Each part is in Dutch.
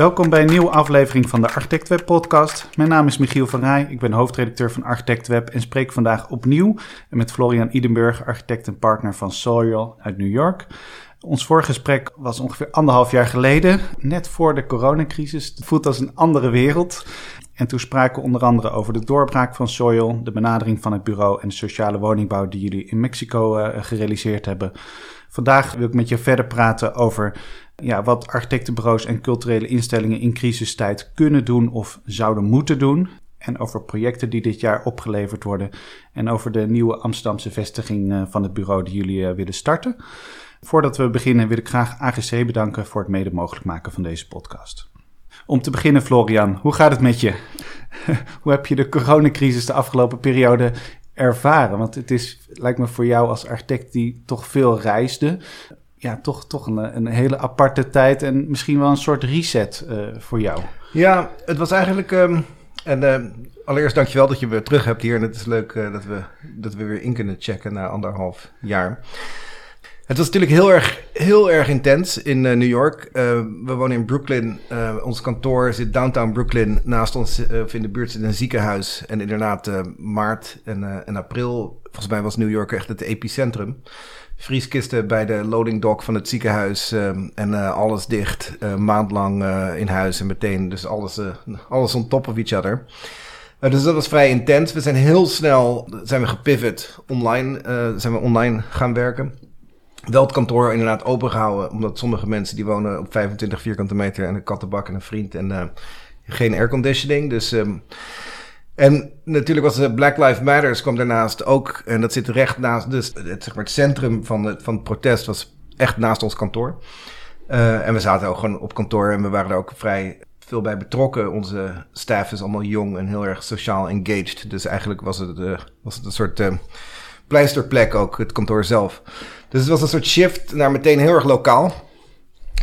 Welkom bij een nieuwe aflevering van de Architect Web podcast. Mijn naam is Michiel van Rij, ik ben hoofdredacteur van Architect Web en spreek vandaag opnieuw met Florian Idenburg, architect en partner van Soil uit New York. Ons vorige gesprek was ongeveer anderhalf jaar geleden, net voor de coronacrisis. Het voelt als een andere wereld. En toen spraken we onder andere over de doorbraak van Soil, de benadering van het bureau en de sociale woningbouw die jullie in Mexico uh, gerealiseerd hebben. Vandaag wil ik met je verder praten over ja, wat architectenbureaus en culturele instellingen in crisistijd kunnen doen of zouden moeten doen. En over projecten die dit jaar opgeleverd worden. En over de nieuwe Amsterdamse vestiging uh, van het bureau die jullie uh, willen starten. Voordat we beginnen wil ik graag AGC bedanken voor het mede mogelijk maken van deze podcast. Om te beginnen, Florian, hoe gaat het met je? hoe heb je de coronacrisis de afgelopen periode ervaren? Want het is, lijkt me voor jou als architect die toch veel reisde, ja, toch, toch een, een hele aparte tijd en misschien wel een soort reset uh, voor jou. Ja, het was eigenlijk. Um, en uh, allereerst dankjewel dat je weer terug hebt hier. En het is leuk uh, dat, we, dat we weer in kunnen checken na anderhalf jaar. Het was natuurlijk heel erg, heel erg intens in uh, New York. Uh, we wonen in Brooklyn. Uh, ons kantoor zit downtown Brooklyn. Naast ons of in de buurt zit een ziekenhuis. En inderdaad, maart en, en april, volgens mij was New York echt het epicentrum. Vrieskisten bij de loading dock van het ziekenhuis. en alles dicht. maandlang in huis en meteen. Dus alles, alles on top of each other. dus dat was vrij intens. We zijn heel snel zijn we gepivot online. zijn we online gaan werken wel het kantoor inderdaad open gehouden. Omdat sommige mensen die wonen op 25 vierkante meter en een kattenbak en een vriend en uh, geen airconditioning. Dus, um, en natuurlijk was de Black Lives Matters kwam daarnaast ook. En dat zit recht naast, dus het, zeg maar het centrum van het, van het protest was echt naast ons kantoor. Uh, en we zaten ook gewoon op kantoor en we waren er ook vrij veel bij betrokken. Onze staff is allemaal jong en heel erg sociaal engaged. Dus eigenlijk was het, was het een soort pleisterplek ook, het kantoor zelf. Dus het was een soort shift naar meteen heel erg lokaal.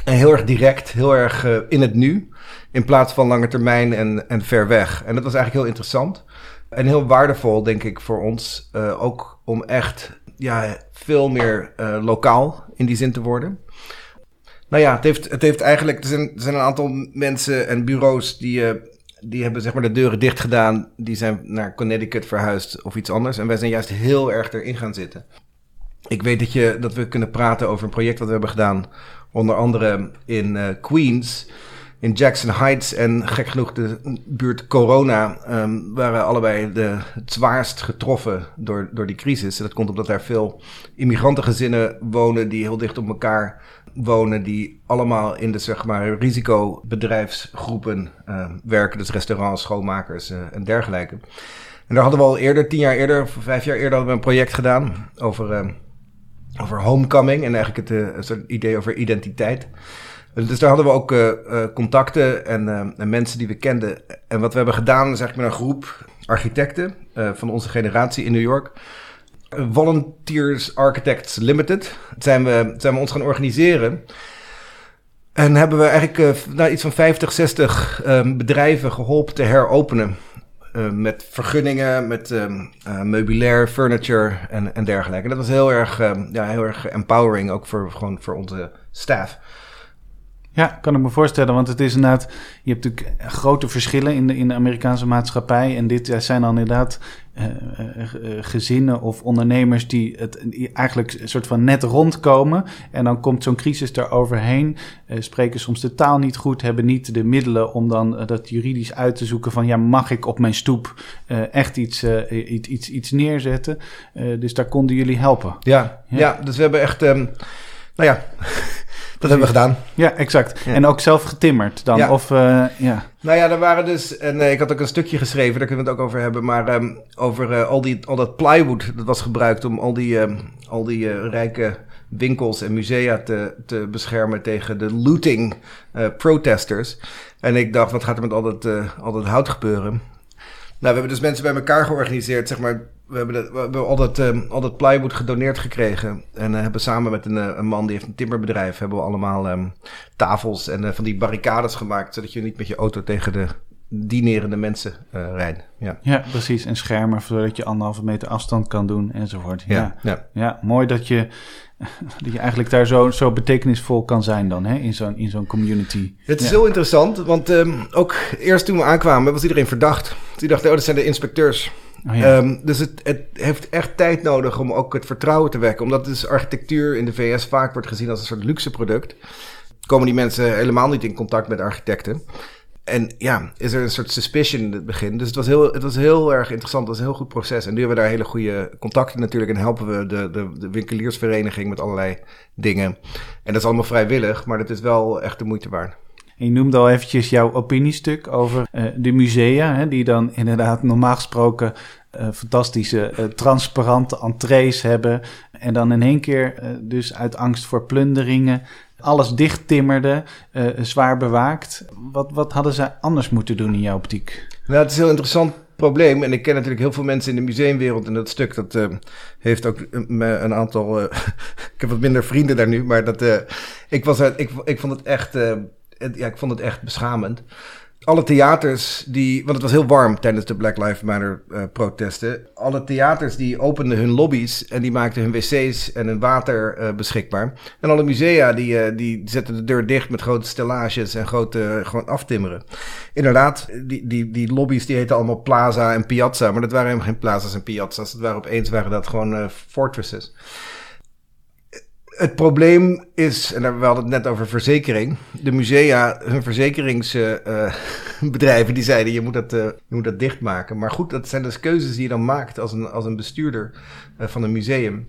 En heel erg direct, heel erg uh, in het nu. In plaats van lange termijn en, en ver weg. En dat was eigenlijk heel interessant. En heel waardevol, denk ik, voor ons. Uh, ook om echt ja, veel meer uh, lokaal in die zin te worden. Nou ja, het heeft, het heeft eigenlijk. Er zijn, er zijn een aantal mensen en bureaus die die hebben zeg maar de deuren dicht gedaan. Die zijn naar Connecticut verhuisd of iets anders. En wij zijn juist heel erg erin gaan zitten. Ik weet dat, je, dat we kunnen praten over een project dat we hebben gedaan. Onder andere in uh, Queens, in Jackson Heights. En gek genoeg de buurt Corona um, waren allebei de, het zwaarst getroffen door, door die crisis. En dat komt omdat daar veel immigrantengezinnen wonen die heel dicht op elkaar wonen die allemaal in de zeg maar, risicobedrijfsgroepen uh, werken. Dus restaurants, schoonmakers uh, en dergelijke. En daar hadden we al eerder, tien jaar eerder, vijf jaar eerder, een project gedaan over, uh, over homecoming. En eigenlijk het een soort idee over identiteit. Dus daar hadden we ook contacten en, en, mensen die we kenden. En wat we hebben gedaan is eigenlijk met een groep architecten van onze generatie in New York Volunteers Architects Limited. Zijn we, zijn we ons gaan organiseren. En hebben we eigenlijk uh, nou, iets van 50, 60 uh, bedrijven geholpen te heropenen. Uh, met vergunningen, met uh, meubilair, furniture en, en dergelijke. Dat was heel erg, ja, heel erg empowering, ook voor, gewoon voor onze staff. Ja, kan ik me voorstellen, want het is inderdaad, je hebt natuurlijk grote verschillen in de, in de Amerikaanse maatschappij. En dit zijn dan inderdaad uh, uh, gezinnen of ondernemers die het eigenlijk een soort van net rondkomen. En dan komt zo'n crisis eroverheen, uh, spreken soms de taal niet goed, hebben niet de middelen om dan dat juridisch uit te zoeken van ja, mag ik op mijn stoep echt iets, iets, iets, iets neerzetten? dus daar konden jullie helpen. Ja, ja. ja dus we hebben echt, um, nou ja. Dat hebben we gedaan. Ja, exact. En ook zelf getimmerd dan? Ja. Of, uh, ja. Nou ja, er waren dus... En uh, ik had ook een stukje geschreven, daar kunnen we het ook over hebben. Maar um, over uh, al, die, al dat plywood dat was gebruikt om al die, um, al die rijke winkels en musea te, te beschermen tegen de looting protesters. En ik dacht, wat gaat er met al dat, al dat hout gebeuren? Nou, we hebben dus mensen bij elkaar georganiseerd, zeg maar we hebben, dat, we hebben al, dat, uh, al dat plywood gedoneerd gekregen. En uh, hebben samen met een, een, man die heeft een timmerbedrijf... hebben we allemaal um, tafels en uh, van die barricades gemaakt... zodat je niet met je auto tegen de dinerende mensen uh, rijden. Ja. ja, precies. En schermen zodat je anderhalve meter afstand kan doen enzovoort. Ja, ja. ja. ja mooi dat je, dat je eigenlijk daar zo, zo betekenisvol kan zijn dan hè? in zo'n in zo'n community. Het is heel interessant, want um, ook eerst toen we aankwamen was iedereen verdacht. Die dachten, oh dat zijn de inspecteurs. Oh, ja. um, dus het, het, heeft echt tijd nodig om ook het vertrouwen te wekken. Omdat dus architectuur in de VS vaak wordt gezien als een soort luxe product. Komen die mensen helemaal niet in contact met architecten. En ja, is er een soort suspicion in het begin. Dus het was heel, het was heel erg interessant. Het was een heel goed proces. En nu hebben we daar hele goede contacten natuurlijk. En helpen we de, de, de winkeliersvereniging met allerlei dingen. En dat is allemaal vrijwillig, maar dat is wel echt de moeite waard. je noemde al eventjes jouw opiniestuk over uh, de musea, hè, die dan inderdaad normaal gesproken uh, fantastische uh, transparante entrees hebben. En dan in één keer, dus uit angst voor plunderingen, alles dicht timmerde, uh, zwaar bewaakt. Wat, wat hadden ze anders moeten doen in jouw optiek? Nou, het is een heel interessant probleem. En ik ken natuurlijk heel veel mensen in de museumwereld. En dat stuk, dat uh, heeft ook me een aantal... Ik heb wat minder vrienden daar nu. Maar dat, ik, was, ik, ik vond het echt... ja, ik vond het echt beschamend alle theaters die, want het was heel warm tijdens de Black Lives Matter uh, protesten. Alle theaters die openden hun lobby's en die maakten hun wc's en hun water uh, beschikbaar. En alle musea die, uh, die zetten de deur dicht met grote stellages en grote gewoon aftimmeren. Inderdaad, die, die, die lobby's die heten allemaal Plaza en Piazza, maar dat waren helemaal geen plazas en piazzas. Dat waren opeens waren dat gewoon fortresses het probleem is, en we hadden het net over verzekering. De musea, hun verzekeringsbedrijven, uh, die zeiden je moet, dat, uh, je moet dat dichtmaken. Maar goed, dat zijn dus keuzes die je dan maakt als een, als een bestuurder uh, van een museum.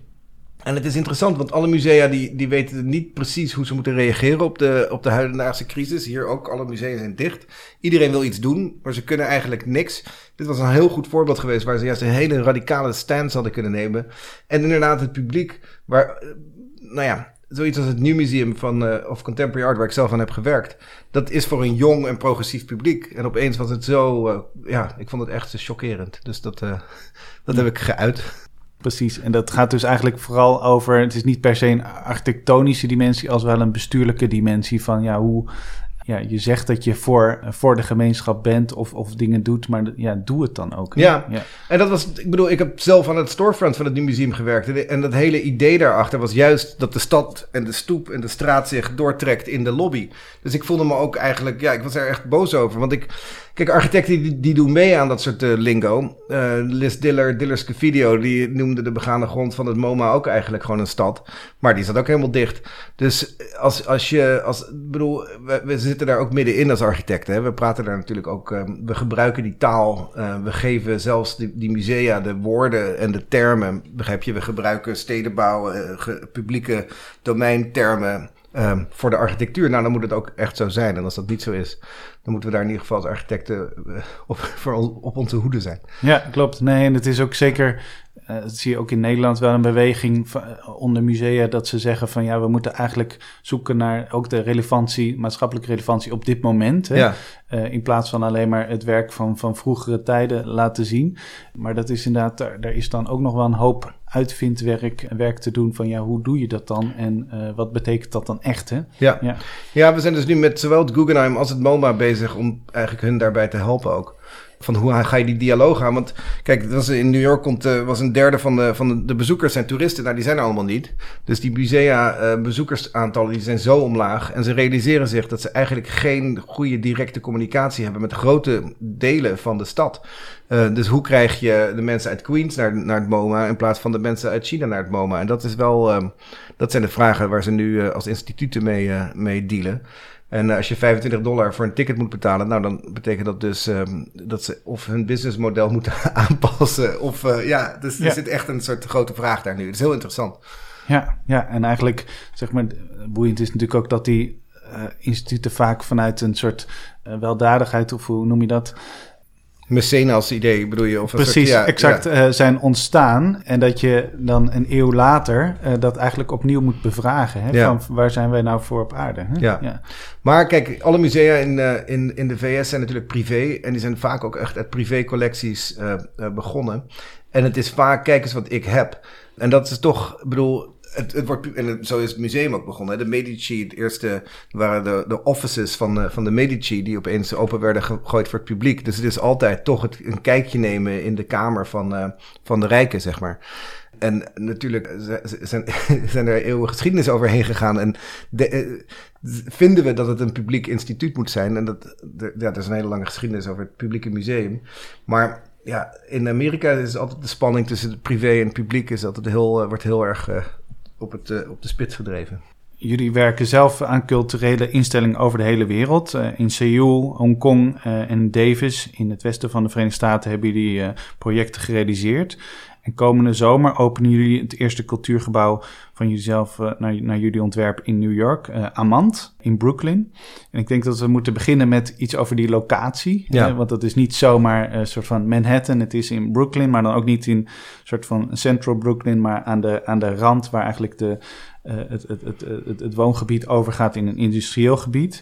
En het is interessant, want alle musea die, die weten niet precies hoe ze moeten reageren op de, op de huidige crisis. Hier ook, alle musea zijn dicht. Iedereen wil iets doen, maar ze kunnen eigenlijk niks. Dit was een heel goed voorbeeld geweest waar ze juist een hele radicale stance hadden kunnen nemen. En inderdaad, het publiek, waar nou ja, zoiets als het New Museum van, uh, of Contemporary Art, waar ik zelf aan heb gewerkt. Dat is voor een jong en progressief publiek. En opeens was het zo, uh, ja, ik vond het echt chockerend. Dus dat, uh, dat heb ik geuit. Precies, en dat gaat dus eigenlijk vooral over, het is niet per se een architectonische dimensie, als wel een bestuurlijke dimensie van ja, hoe ja, je zegt dat je voor, voor de gemeenschap bent of, of dingen doet, maar ja, doe het dan ook. Ja. ja. en dat was, ik bedoel, ik heb zelf aan het storefront van het Nieuw Museum gewerkt. En dat hele idee daarachter was juist dat de stad en de stoep en de straat zich doortrekt in de lobby. Dus ik voelde me ook eigenlijk, ja, ik was er echt boos over. Want ik, Kijk, architecten die, die doen mee aan dat soort uh, lingo. Uh, Liz Diller, Diller's Video, die noemde de begane grond van het MoMA ook eigenlijk gewoon een stad. Maar die zat ook helemaal dicht. Dus als, als je, als, bedoel, we, zitten daar ook middenin als architecten. We praten daar natuurlijk ook, we gebruiken die taal. we geven zelfs die, die, musea de woorden en de termen. Begrijp je? We gebruiken stedenbouw, publieke domeintermen. Um, voor de architectuur. Nou, dan moet het ook echt zo zijn. En als dat niet zo is, dan moeten we daar in ieder geval als architecten uh, op, voor, op onze hoede zijn. Ja, klopt. Nee, en het is ook zeker, dat zie je ook in Nederland wel een beweging van, uh, onder musea, dat ze zeggen van ja, we moeten eigenlijk zoeken naar ook de relevantie, maatschappelijke relevantie op dit moment. Hè? Ja. in plaats van alleen maar het werk van, van vroegere tijden laten zien. Maar dat is inderdaad, daar, daar is dan ook nog wel een hoop uitvindwerk werk te doen van ja, hoe doe je dat dan en uh, wat betekent dat dan echt? Hè? Ja. ja. Ja. we zijn dus nu met zowel het Guggenheim als het MoMA bezig om eigenlijk hun daarbij te helpen ook. Van hoe ga je die dialoog aan? Want kijk, was in New York komt, uh, was een derde van de, van de, bezoekers zijn toeristen. Nou, die zijn er allemaal niet. Dus die musea uh, bezoekersaantallen die zijn zo omlaag. En ze realiseren zich dat ze eigenlijk geen goede directe communicatie hebben met grote delen van de stad. Uh, dus hoe krijg je de mensen uit Queens naar, naar het MoMA in plaats van de mensen uit China naar het MoMA? En dat is wel, dat zijn de vragen waar ze nu als instituten mee, mee dealen. En als je 25 dollar voor een ticket moet betalen, nou dan betekent dat dus um, dat ze of hun businessmodel moeten aanpassen. Of ja, dus ja. er zit echt een soort grote vraag daar nu. Het is heel interessant. Ja, ja, en eigenlijk zeg maar, boeiend is natuurlijk ook dat die instituten vaak vanuit een soort weldadigheid, of hoe noem je dat? Mecenas idee bedoel je? Of Precies, soort, ja, exact ja. Uh, zijn ontstaan. En dat je dan een eeuw later uh, dat eigenlijk opnieuw moet bevragen. Hè, ja. Van waar zijn wij nou voor op aarde? Hè? Ja. ja. Maar kijk, alle musea in, uh, in, in de VS zijn natuurlijk privé. En die zijn vaak ook echt uit privé-collecties begonnen. En het is vaak, kijk eens wat ik heb. En dat is toch, ik bedoel, het, wordt, en zo is het museum ook begonnen. De Medici, het eerste waren de, de offices van de, van de Medici die opeens open werden gegooid voor het publiek. Dus het is altijd toch het, een kijkje nemen in de kamer van, uh, van de rijken, zeg maar. En natuurlijk zijn, zijn er eeuwen geschiedenis overheen gegaan. En de, vinden we dat het een publiek instituut moet zijn. En dat, ja, er is een hele lange geschiedenis over het publieke museum. Maar ja, in Amerika is altijd de spanning tussen het privé en het publiek is altijd heel, wordt heel erg op, het, uh, op de spits gedreven. Jullie werken zelf aan culturele instellingen over de hele wereld. Uh, in Seoul, Hongkong uh, en Davis in het westen van de Verenigde Staten hebben jullie projecten gerealiseerd. En komende zomer openen jullie het eerste cultuurgebouw van jullie zelf naar, naar jullie ontwerp in New York, Amant in Brooklyn. En ik denk dat we moeten beginnen met iets over die locatie. Ja. want dat is niet zomaar een soort van Manhattan. Het is in Brooklyn, maar dan ook niet in soort van Central Brooklyn, maar aan de, aan de rand waar eigenlijk de, uh, het, het, het, het, het woongebied overgaat in een industrieel gebied.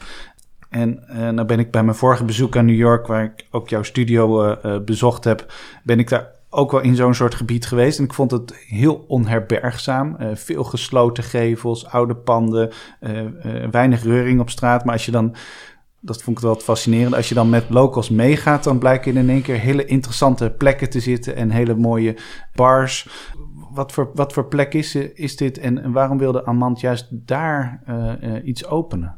En uh, nou ben ik bij mijn vorige bezoek aan New York, waar ik ook jouw studio uh, bezocht heb, ben ik daar ook wel in zo'n soort gebied geweest. En ik vond het heel onherbergzaam. Uh, veel gesloten gevels, oude panden, uh, uh, weinig reuring op straat. Maar als je dan, dat vond ik wel fascinerend, als je dan met locals meegaat, dan blijken in één keer hele interessante plekken te zitten en hele mooie bars. Wat voor, wat voor plek is, is dit en, en waarom wilde Amand juist daar iets openen?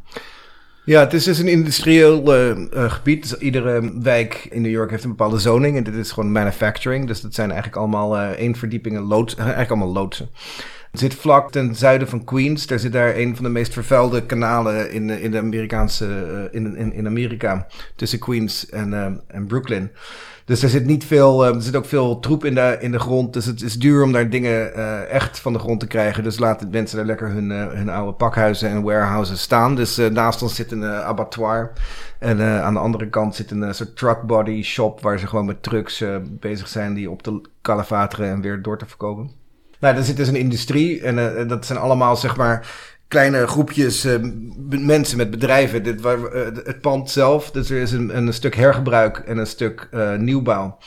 Ja, het is dus een industrieel uh, uh, gebied. Dus iedere wijk in New York heeft een bepaalde zoning. En dit is gewoon manufacturing. Dus dat zijn eigenlijk allemaal uh, één verdiepingen loods, eigenlijk allemaal loodsen. Het zit vlak ten zuiden van Queens. Daar zit daar een van de meest vervuilde kanalen in, in de Amerikaanse, in, in, in Amerika. Tussen Queens en, en Brooklyn. Dus er zit niet veel, uh, er zit ook veel troep in de, in de grond. Dus het is duur om daar dingen uh, echt van de grond te krijgen. Dus laten mensen daar lekker hun, uh, hun oude pakhuizen en warehouses staan. Dus naast ons zit een abattoir. En aan de andere kant zit een soort truck body shop waar ze gewoon met trucks bezig zijn die op te kalevateren en weer door te verkopen. Nou, er zit dus een industrie en dat zijn allemaal zeg maar kleine groepjes uh, mensen met bedrijven. Dit, waar, uh, het pand zelf, dus er is een, een stuk hergebruik en een stuk uh, nieuwbouw.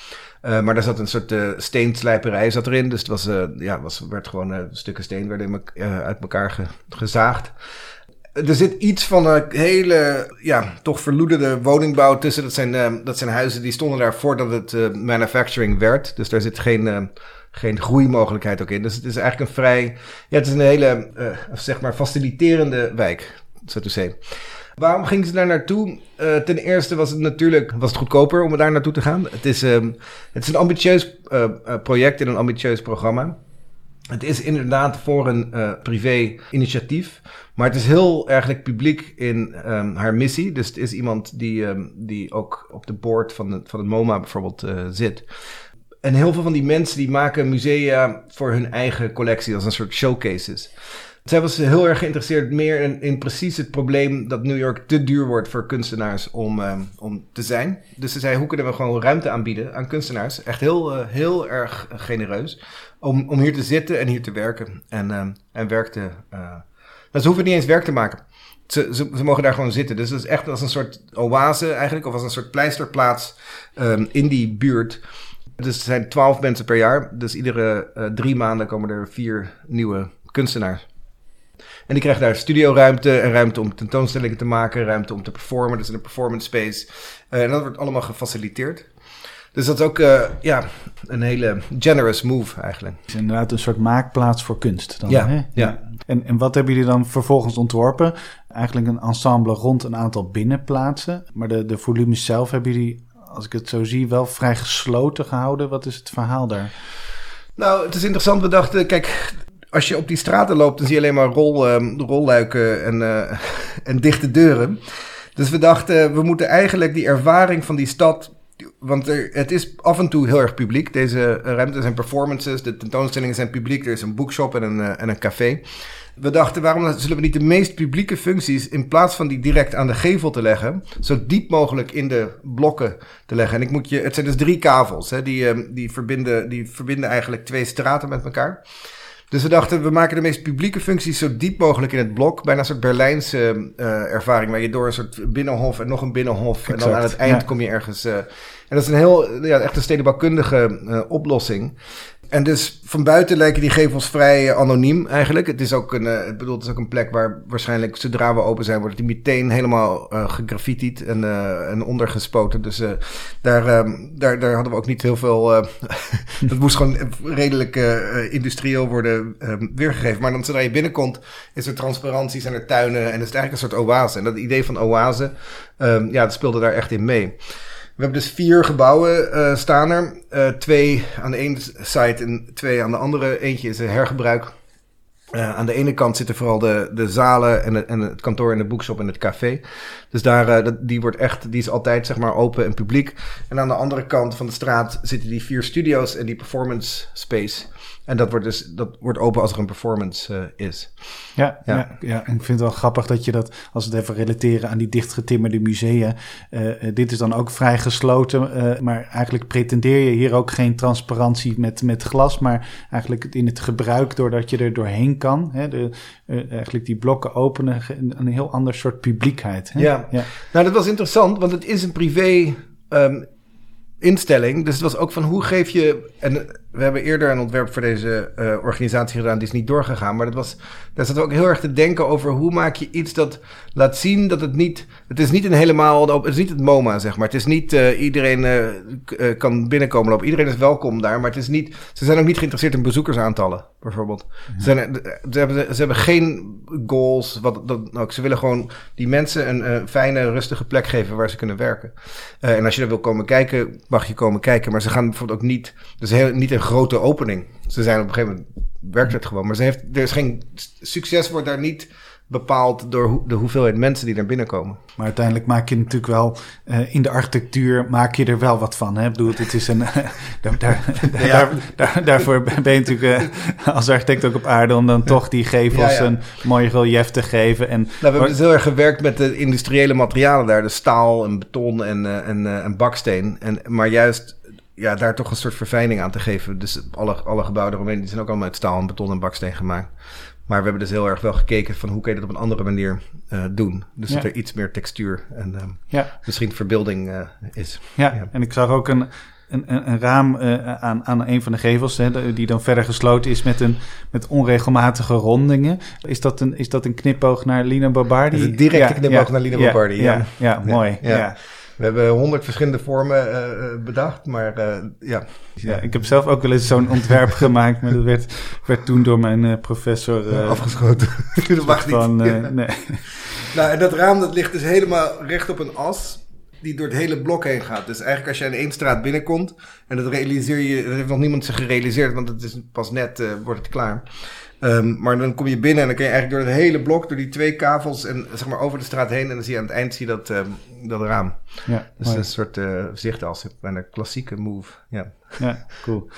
maar daar zat een soort steenslijperij zat erin. Dus het was, ja, was, werd gewoon stukken steen werden uit elkaar ge, gezaagd. Er zit iets van een hele, ja, toch verloederde woningbouw tussen. Dat zijn, dat zijn huizen die stonden daar voordat het manufacturing werd. Dus daar zit geen geen groeimogelijkheid ook in. Dus het is eigenlijk een vrij, ja, het is een hele, uh, zeg maar, faciliterende wijk, zo te zeggen. Waarom gingen ze daar naartoe? Uh, ten eerste was het natuurlijk was het goedkoper om daar naartoe te gaan. Het is, um, het is een ambitieus uh, project en een ambitieus programma. Het is inderdaad voor een privé initiatief, maar het is heel erg publiek in um, haar missie. Dus het is iemand die, um, die ook op de board van, het van het MoMA bijvoorbeeld zit. En heel veel van die mensen die maken musea voor hun eigen collectie als een soort showcases. Zij was heel erg geïnteresseerd meer in, in, precies het probleem dat New York te duur wordt voor kunstenaars om, um, om te zijn. Dus ze zei, hoe kunnen we gewoon ruimte aanbieden aan kunstenaars? Echt heel, uh, heel erg genereus. Om, om hier te zitten en hier te werken. En, um, en werk te... Nou, ze hoeven niet eens werk te maken. Ze, ze, mogen daar gewoon zitten. Dus het is echt als een soort oase eigenlijk. Of als een soort pleisterplaats um, in die buurt dus er zijn twaalf mensen per jaar. Dus iedere uh, drie maanden komen er vier nieuwe kunstenaars. En die krijgen daar studioruimte en ruimte om tentoonstellingen te maken, ruimte om te performen. Dus in een performance space. Uh, en dat wordt allemaal gefaciliteerd. Dus dat is ook uh, ja, een hele generous move eigenlijk. Het is inderdaad een soort maakplaats voor kunst. Dan, ja, hè? ja. En, en wat hebben jullie dan vervolgens ontworpen? Eigenlijk een ensemble rond een aantal binnenplaatsen. Maar de, de volumes zelf hebben jullie als ik het zo zie, wel vrij gesloten gehouden. Wat is het verhaal daar? Nou, het is interessant. We dachten, kijk, als je op die straten loopt, dan zie je alleen maar rol, uh, rolluiken en, uh, en dichte deuren. Dus we dachten, we moeten eigenlijk die ervaring van die stad. Want er, het is af en toe heel erg publiek. Deze ruimtes zijn performances, de tentoonstellingen zijn publiek. Er is een boekshop en een, uh, en een café. We dachten, waarom zullen we niet de meest publieke functies, in plaats van die direct aan de gevel te leggen, zo diep mogelijk in de blokken te leggen? En ik moet je, het zijn dus drie kavels, hè, die, ehm, die, verbinden, die verbinden eigenlijk twee straten met elkaar. Dus we dachten, we maken de meest publieke functies zo diep mogelijk in het blok. Bijna een soort Berlijnse uh, ervaring, waar je door een soort binnenhof en nog een binnenhof. en dan aan het eind kom je ergens. Uh, en dat is een heel, ja, echt een stedenbouwkundige uh, oplossing. En dus van buiten lijken die gevels vrij anoniem eigenlijk. Het is ook een, uh, ik bedoel, het is ook een plek waar waarschijnlijk zodra we open zijn, wordt die meteen helemaal uh, gegraffitied en, en ondergespoten. Dus daar, ehm, daar, daar hadden we ook niet heel veel. dat moest gewoon redelijk industrieel worden ehm, weergegeven. Maar dan zodra je binnenkomt, is er transparantie, zijn er tuinen en is het eigenlijk een soort oase. En dat idee van oase, um, ja, dat speelde daar echt in mee. We hebben dus vier gebouwen uh, staan er. Uh, twee aan de ene site en twee aan de andere. Eentje is een hergebruik. Uh, aan de ene kant zitten vooral de, de zalen en, en het kantoor en de boekshop en het café. Dus daar, die, wordt echt, die is altijd zeg maar open en publiek. En aan de andere kant van de straat zitten die vier studio's en die performance space. En dat wordt dus dat wordt open als er een performance uh, is. Ja, ja. ja. Ja, en ik vind het wel grappig dat je dat, als we het even relateren aan die dichtgetimmerde musea. Uh, dit is dan ook vrij gesloten, uh, maar eigenlijk pretendeer je hier ook geen transparantie met, met glas, maar eigenlijk in het gebruik doordat je er doorheen kan. Hè, de, eigenlijk die blokken openen, een heel ander soort publiekheid. Hè? Ja. ja, nou dat was interessant, want het is een privé. Um, instelling. Dus het was ook van hoe geef je. En we hebben eerder een ontwerp voor deze uh, organisatie gedaan, die is niet doorgegaan. Maar dat was, daar zat ook heel erg te denken over hoe maak je iets dat laat zien dat het niet. Het is niet een helemaal. Het is niet het MoMA, zeg maar. Het is niet uh, iedereen uh, kan binnenkomen lopen. Iedereen is welkom daar. Maar het is niet. Ze zijn ook niet geïnteresseerd in bezoekersaantallen, bijvoorbeeld. Ze, zijn, ze, hebben, ze hebben geen goals. Wat, dat, nou, ze willen gewoon die mensen een fijne, rustige plek geven waar ze kunnen werken. en als je er wil komen kijken, mag je komen kijken. Maar ze gaan bijvoorbeeld ook niet. Dus heel, niet een grote opening. Ze zijn op een gegeven moment werkt het gewoon. Maar ze heeft, er is geen succes wordt daar niet bepaald door de hoeveelheid mensen die naar binnen komen. Maar uiteindelijk maak je natuurlijk wel uh, in de architectuur maak je er wel wat van. Hè? Ik bedoel, het is een. daar, daar, ja. daar, daarvoor ben je natuurlijk uh, als architect ook op aarde om dan toch die gevels ja, een mooi relief te geven. En, nou, we hebben dus heel erg gewerkt met de industriële materialen daar, de staal en beton en, uh, en, en baksteen. En, maar juist ja, daar toch een soort verfijning aan te geven. Dus alle, alle gebouwen eromheen die zijn ook allemaal uit staal en beton en baksteen gemaakt. Maar we hebben dus heel erg wel gekeken van hoe kun je dat op een andere manier uh, doen. Dus dat er iets meer textuur en uh, ja. misschien verbeelding uh, is. Ja. ja. en ik zag ook een, een, een raam aan, aan een van de gevels, hè, die dan verder gesloten is met, een, met onregelmatige rondingen. Is dat een, is dat een knipoog naar Lina Barbardi? Een directe knipoog naar Lina Barbardi, ja. Ja, mooi. ja. We hebben honderd verschillende vormen uh, bedacht, maar uh, ja. ja. Ik heb zelf ook wel eens zo'n ontwerp gemaakt, maar dat werd, werd toen door mijn professor... afgeschoten. dat mag van, niet. nee. Nou, en dat raam dat ligt dus helemaal recht op een as die door het hele blok heen gaat. Dus eigenlijk als je in één straat binnenkomt, en dat realiseer je, dat heeft nog niemand zich gerealiseerd, want het is pas net, wordt het klaar. Um, maar dan kom je binnen en dan kun je eigenlijk door het hele blok, door die twee kavels en zeg maar over de straat heen. En dan zie je aan het eind zie je dat, um, dat raam. Ja, dus een soort uh, zicht als een klassieke move. Ja, ja cool.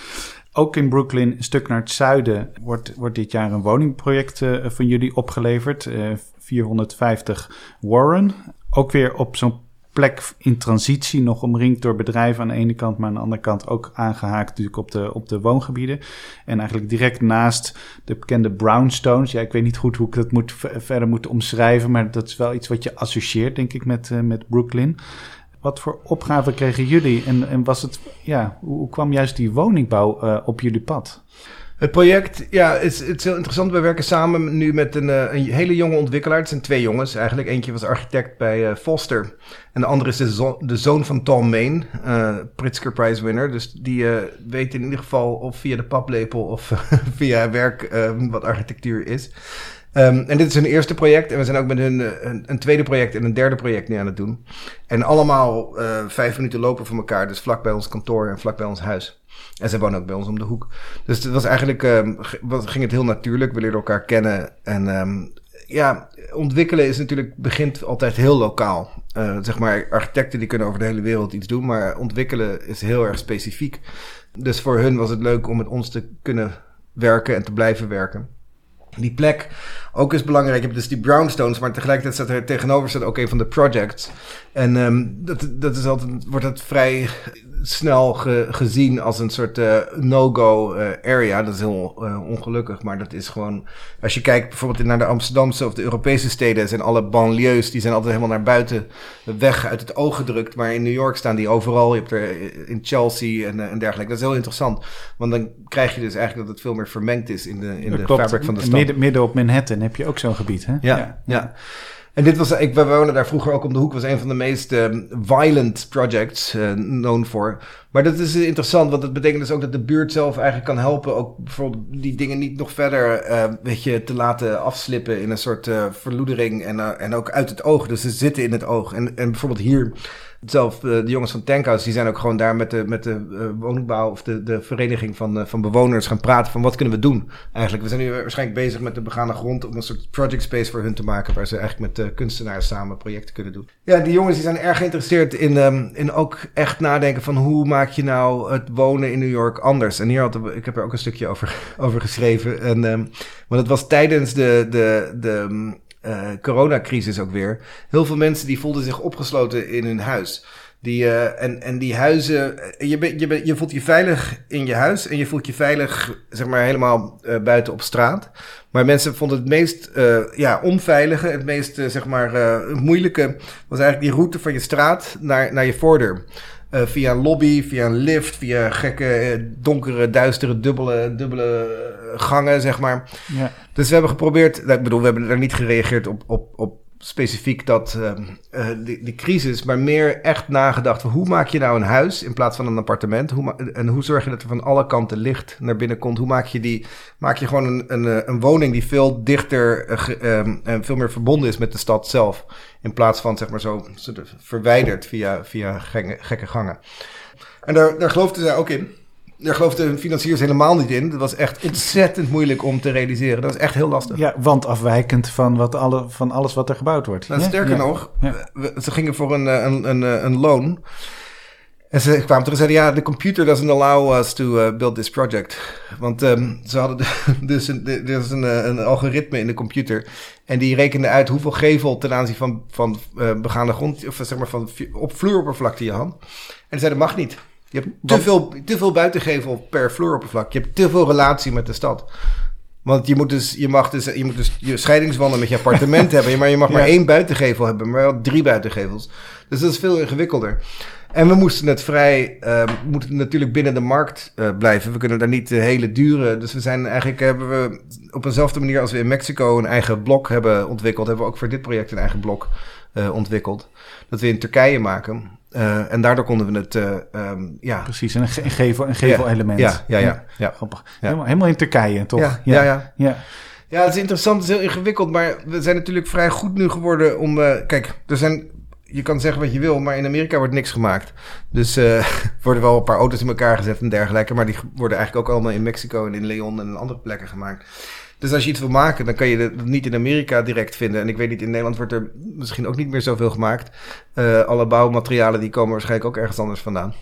Ook in Brooklyn, een stuk naar het zuiden, wordt, wordt dit jaar een woningproject uh, van jullie opgeleverd. Uh, 450 Warren. Ook weer op zo'n plek in transitie, nog omringd door bedrijven aan de ene kant, maar aan de andere kant ook aangehaakt natuurlijk op de, op de woongebieden. En eigenlijk direct naast de bekende brownstones. Ja, ik weet niet goed hoe ik dat moet, verder moet omschrijven, maar dat is wel iets wat je associeert, denk ik, met, uh, met Brooklyn. Wat voor opgaven kregen jullie en, en was het, ja, hoe, kwam juist die woningbouw uh, op jullie pad? Het project, ja, is, het is heel interessant. We werken samen nu met een, eh, een hele jonge ontwikkelaar. Het zijn twee jongens eigenlijk. Eentje was architect bij uh, Foster. En de andere is de, de zoon van Tom Main, uh, Pritzker Prize winner. Dus die uh, weet in ieder geval of via de paplepel of via werk wat architectuur is. Um, en dit is hun eerste project. En we zijn ook met hun een, een, tweede project en een derde project nu aan het doen. En allemaal vijf minuten lopen van elkaar. Dus vlak bij ons kantoor en vlak bij ons huis. En ze wonen ook bij ons om de hoek. Dus het was eigenlijk, um, ging het heel natuurlijk. We leerden elkaar kennen. En um, ja, ontwikkelen is natuurlijk, begint altijd heel lokaal. Uh, zeg maar, architecten die kunnen over de hele wereld iets doen. Maar ontwikkelen is heel erg specifiek. Dus voor hun was het leuk om met ons te kunnen werken en te blijven werken. Die plek ook is belangrijk. Je hebt dus die brownstones, maar tegelijkertijd staat er tegenover staat ook een van de projects. En um, dat, dat is altijd, wordt het vrij snel ge, gezien als een soort uh, no-go uh, area. Dat is heel uh, ongelukkig, maar dat is gewoon... Als je kijkt bijvoorbeeld naar de Amsterdamse of de Europese steden... zijn alle banlieues, die zijn altijd helemaal naar buiten weg uit het oog gedrukt. Maar in New York staan die overal. Je hebt er in Chelsea en, en dergelijke. Dat is heel interessant. Want dan krijg je dus eigenlijk dat het veel meer vermengd is in de, in de fabriek van de stad. Midden, midden op Manhattan heb je ook zo'n gebied, hè? ja. ja. ja. En dit was, ik, we woonden daar vroeger ook om de hoek, was een van de meest uh, violent projects, uh, known for. Maar dat is interessant, want dat betekent dus ook dat de buurt zelf eigenlijk kan helpen, ook bijvoorbeeld die dingen niet nog verder, uh, weet je, te laten afslippen in een soort verloedering en, en ook uit het oog. Dus ze zitten in het oog. En, en bijvoorbeeld hier zelf, eh, de jongens van Tankhouse, die zijn ook gewoon daar met de, met de uh, woningbouw of de, de vereniging van, uh, van bewoners gaan praten van wat kunnen we doen eigenlijk. We zijn nu waarschijnlijk bezig met de begane grond om een soort project space voor hun te maken waar ze eigenlijk met kunstenaars samen projecten kunnen doen. Ja, die jongens die zijn erg geïnteresseerd in, um, in ook echt nadenken van hoe maak je nou het wonen in New York anders. En hier had ik heb er ook een stukje over, over geschreven. En, um, want het was tijdens de, de, de uh, coronacrisis ook weer. Heel veel mensen die voelden zich opgesloten in hun huis. Die, uh, en, en die huizen, eh, je, je, je voelt je veilig in je huis en je voelt je veilig, zeg maar, helemaal buiten op straat. Maar mensen vonden het meest ja, onveilige, het meest, zeg maar, moeilijke, was eigenlijk die route van je straat naar, naar je voordeur. Uh, via een lobby, via een lift, via gekke, donkere, duistere, dubbele, dubbele gangen, zeg maar. Ja. Dus we hebben geprobeerd, ik bedoel, we hebben er niet gereageerd op, op, op specifiek dat, uh, die, die, crisis, maar meer echt nagedacht hoe maak je nou een huis in plaats van een appartement? Hoe en hoe zorg je dat er van alle kanten licht naar binnen komt? Hoe maak je die, maak je gewoon een, een, een woning die veel dichter uh, en veel meer verbonden is met de stad zelf, in plaats van zeg maar zo verwijderd via, via gekke gangen. En daar, daar geloofden zij ook in daar geloofden financiers helemaal niet in. Dat was echt ontzettend moeilijk om te realiseren. Dat was echt heel lastig. Ja, want afwijkend van, wat alle, van alles wat er gebouwd wordt. Nou, sterker nog, ze gingen voor een, een, een, een loon. En ze kwamen terug en zeiden, ja, de computer doesn't allow us to uh, build this project. Want um, ze hadden dus een, een, een, algoritme in de computer. En die rekende uit hoeveel gevel ten aanzien van, van uh, begaande grond, of zeg maar van op vloeroppervlakte je had. En ze zeiden, mag niet. Je hebt te veel, te veel buitengevel per vloeroppervlak. Je hebt te veel relatie met de stad. Want je moet dus, je mag dus, je moet dus je scheidingswanden met je appartement hebben. Maar je mag maar één buitengevel hebben, maar wel drie buitengevels. Dus dat is veel ingewikkelder. En we moesten het vrij, uh, moeten natuurlijk binnen de markt uh, blijven. We kunnen daar niet de hele dure. Dus we zijn eigenlijk, hebben we op eenzelfde manier als we in Mexico een eigen blok hebben ontwikkeld, hebben we ook voor dit project een eigen blok uh, ontwikkeld. Dat we in Turkije maken. Uh, en daardoor konden we het, uh, um, ja. Precies, een, ge een gevel, een gevel element. Ja, ja, ja. ja, Grappig. Helemaal, helemaal, in Turkije, toch? Ja, ja, ja. ja. ja. het is interessant, het is heel ingewikkeld, maar we zijn natuurlijk vrij goed nu geworden om... Uh, kijk, er zijn... Je kan zeggen wat je wil, maar in Amerika wordt niks gemaakt. Dus uh, worden wel een paar auto's in elkaar gezet en dergelijke. Maar die worden eigenlijk ook allemaal in Mexico en in Leon en in andere plekken gemaakt. Dus als je iets wil maken, dan kan je het niet in Amerika direct vinden. En ik weet niet, in Nederland wordt er misschien ook niet meer zoveel gemaakt. Uh, alle bouwmaterialen die komen waarschijnlijk ook ergens anders vandaan.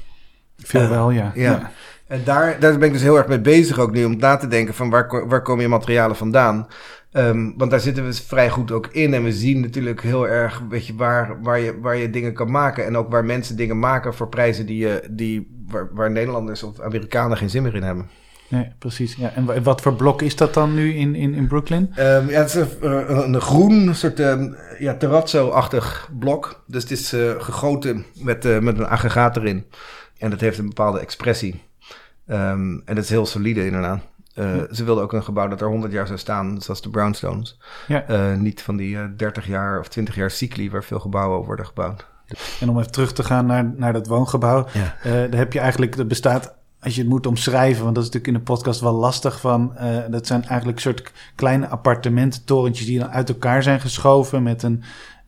Veel wel, ja. ja. ja. En daar, daar ben ik dus heel erg mee bezig ook nu om na te denken van waar, waar komen je materialen vandaan. Um, want daar zitten we vrij goed ook in. En we zien natuurlijk heel erg weet je, waar, waar, je, waar je dingen kan maken. En ook waar mensen dingen maken voor prijzen die, je, die, waar, waar Nederlanders of Amerikanen geen zin meer in hebben. Nee, precies. Ja. En wat voor blok is dat dan nu in, in, in Brooklyn? Um, ja, het is een, een groen soort um, ja, terrazzo-achtig blok. Dus het is uh, gegoten met, uh, met een aggregaat erin. En dat heeft een bepaalde expressie. Um, en dat is heel solide inderdaad. Uh, ja. Ze wilden ook een gebouw dat er 100 jaar zou staan, zoals de Brownstones. Ja. Uh, niet van die uh, 30 jaar of 20 jaar cycli waar veel gebouwen worden gebouwd. En om even terug te gaan naar, naar dat woongebouw. Ja. daar heb je eigenlijk, dat bestaat als je het moet omschrijven, want dat is natuurlijk in de podcast wel lastig van. Dat zijn eigenlijk soort kleine appartemententorentjes die dan uit elkaar zijn geschoven met een,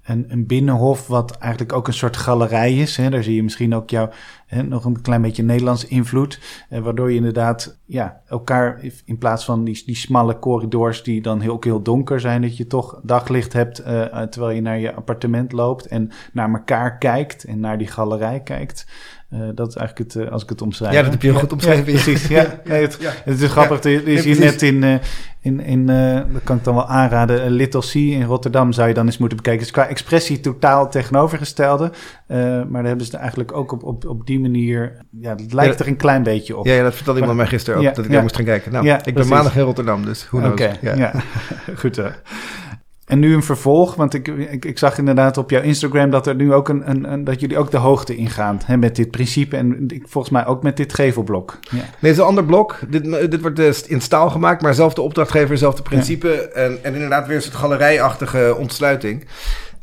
een, een binnenhof, wat eigenlijk ook een soort galerij is. Hè. Daar zie je misschien ook jouw nog een klein beetje Nederlands invloed. Uh, waardoor je inderdaad ja, elkaar in plaats van die, die smalle corridors die dan heel, heel donker zijn, dat je toch daglicht hebt uh, terwijl je naar je appartement loopt en naar elkaar kijkt en naar die galerij kijkt. Uh, dat is eigenlijk het, uh, als ik het omschrijf. Ja, dat heb je heel goed omschreven. Ja, precies. Ja, ja, het, het, is grappig. er is hier net in, uh, In, in, dat kan ik dan wel aanraden. Little C in Rotterdam zou je dan eens moeten bekijken. Dus qua expressie totaal tegenovergestelde. Maar daar hebben ze eigenlijk ook op, op, op die manier... Ja, het lijkt er een klein beetje op. Ja, ja dat vertelde iemand mij gisteren ook. dat ik daar moest gaan kijken. Nou, ik ben maandag in Rotterdam, dus hoe knows. Oké, ja. goed. En nu een vervolg, want ik, ik, ik, zag inderdaad op jouw Instagram dat er nu ook een, een, een dat jullie ook de hoogte ingaan hè, met dit principe en volgens mij ook met dit gevelblok. Ja. Nee, het is een ander blok. Dit, dit wordt dus in staal gemaakt, maar zelf de opdrachtgever, zelf de principe en, en inderdaad weer een soort galerijachtige ontsluiting.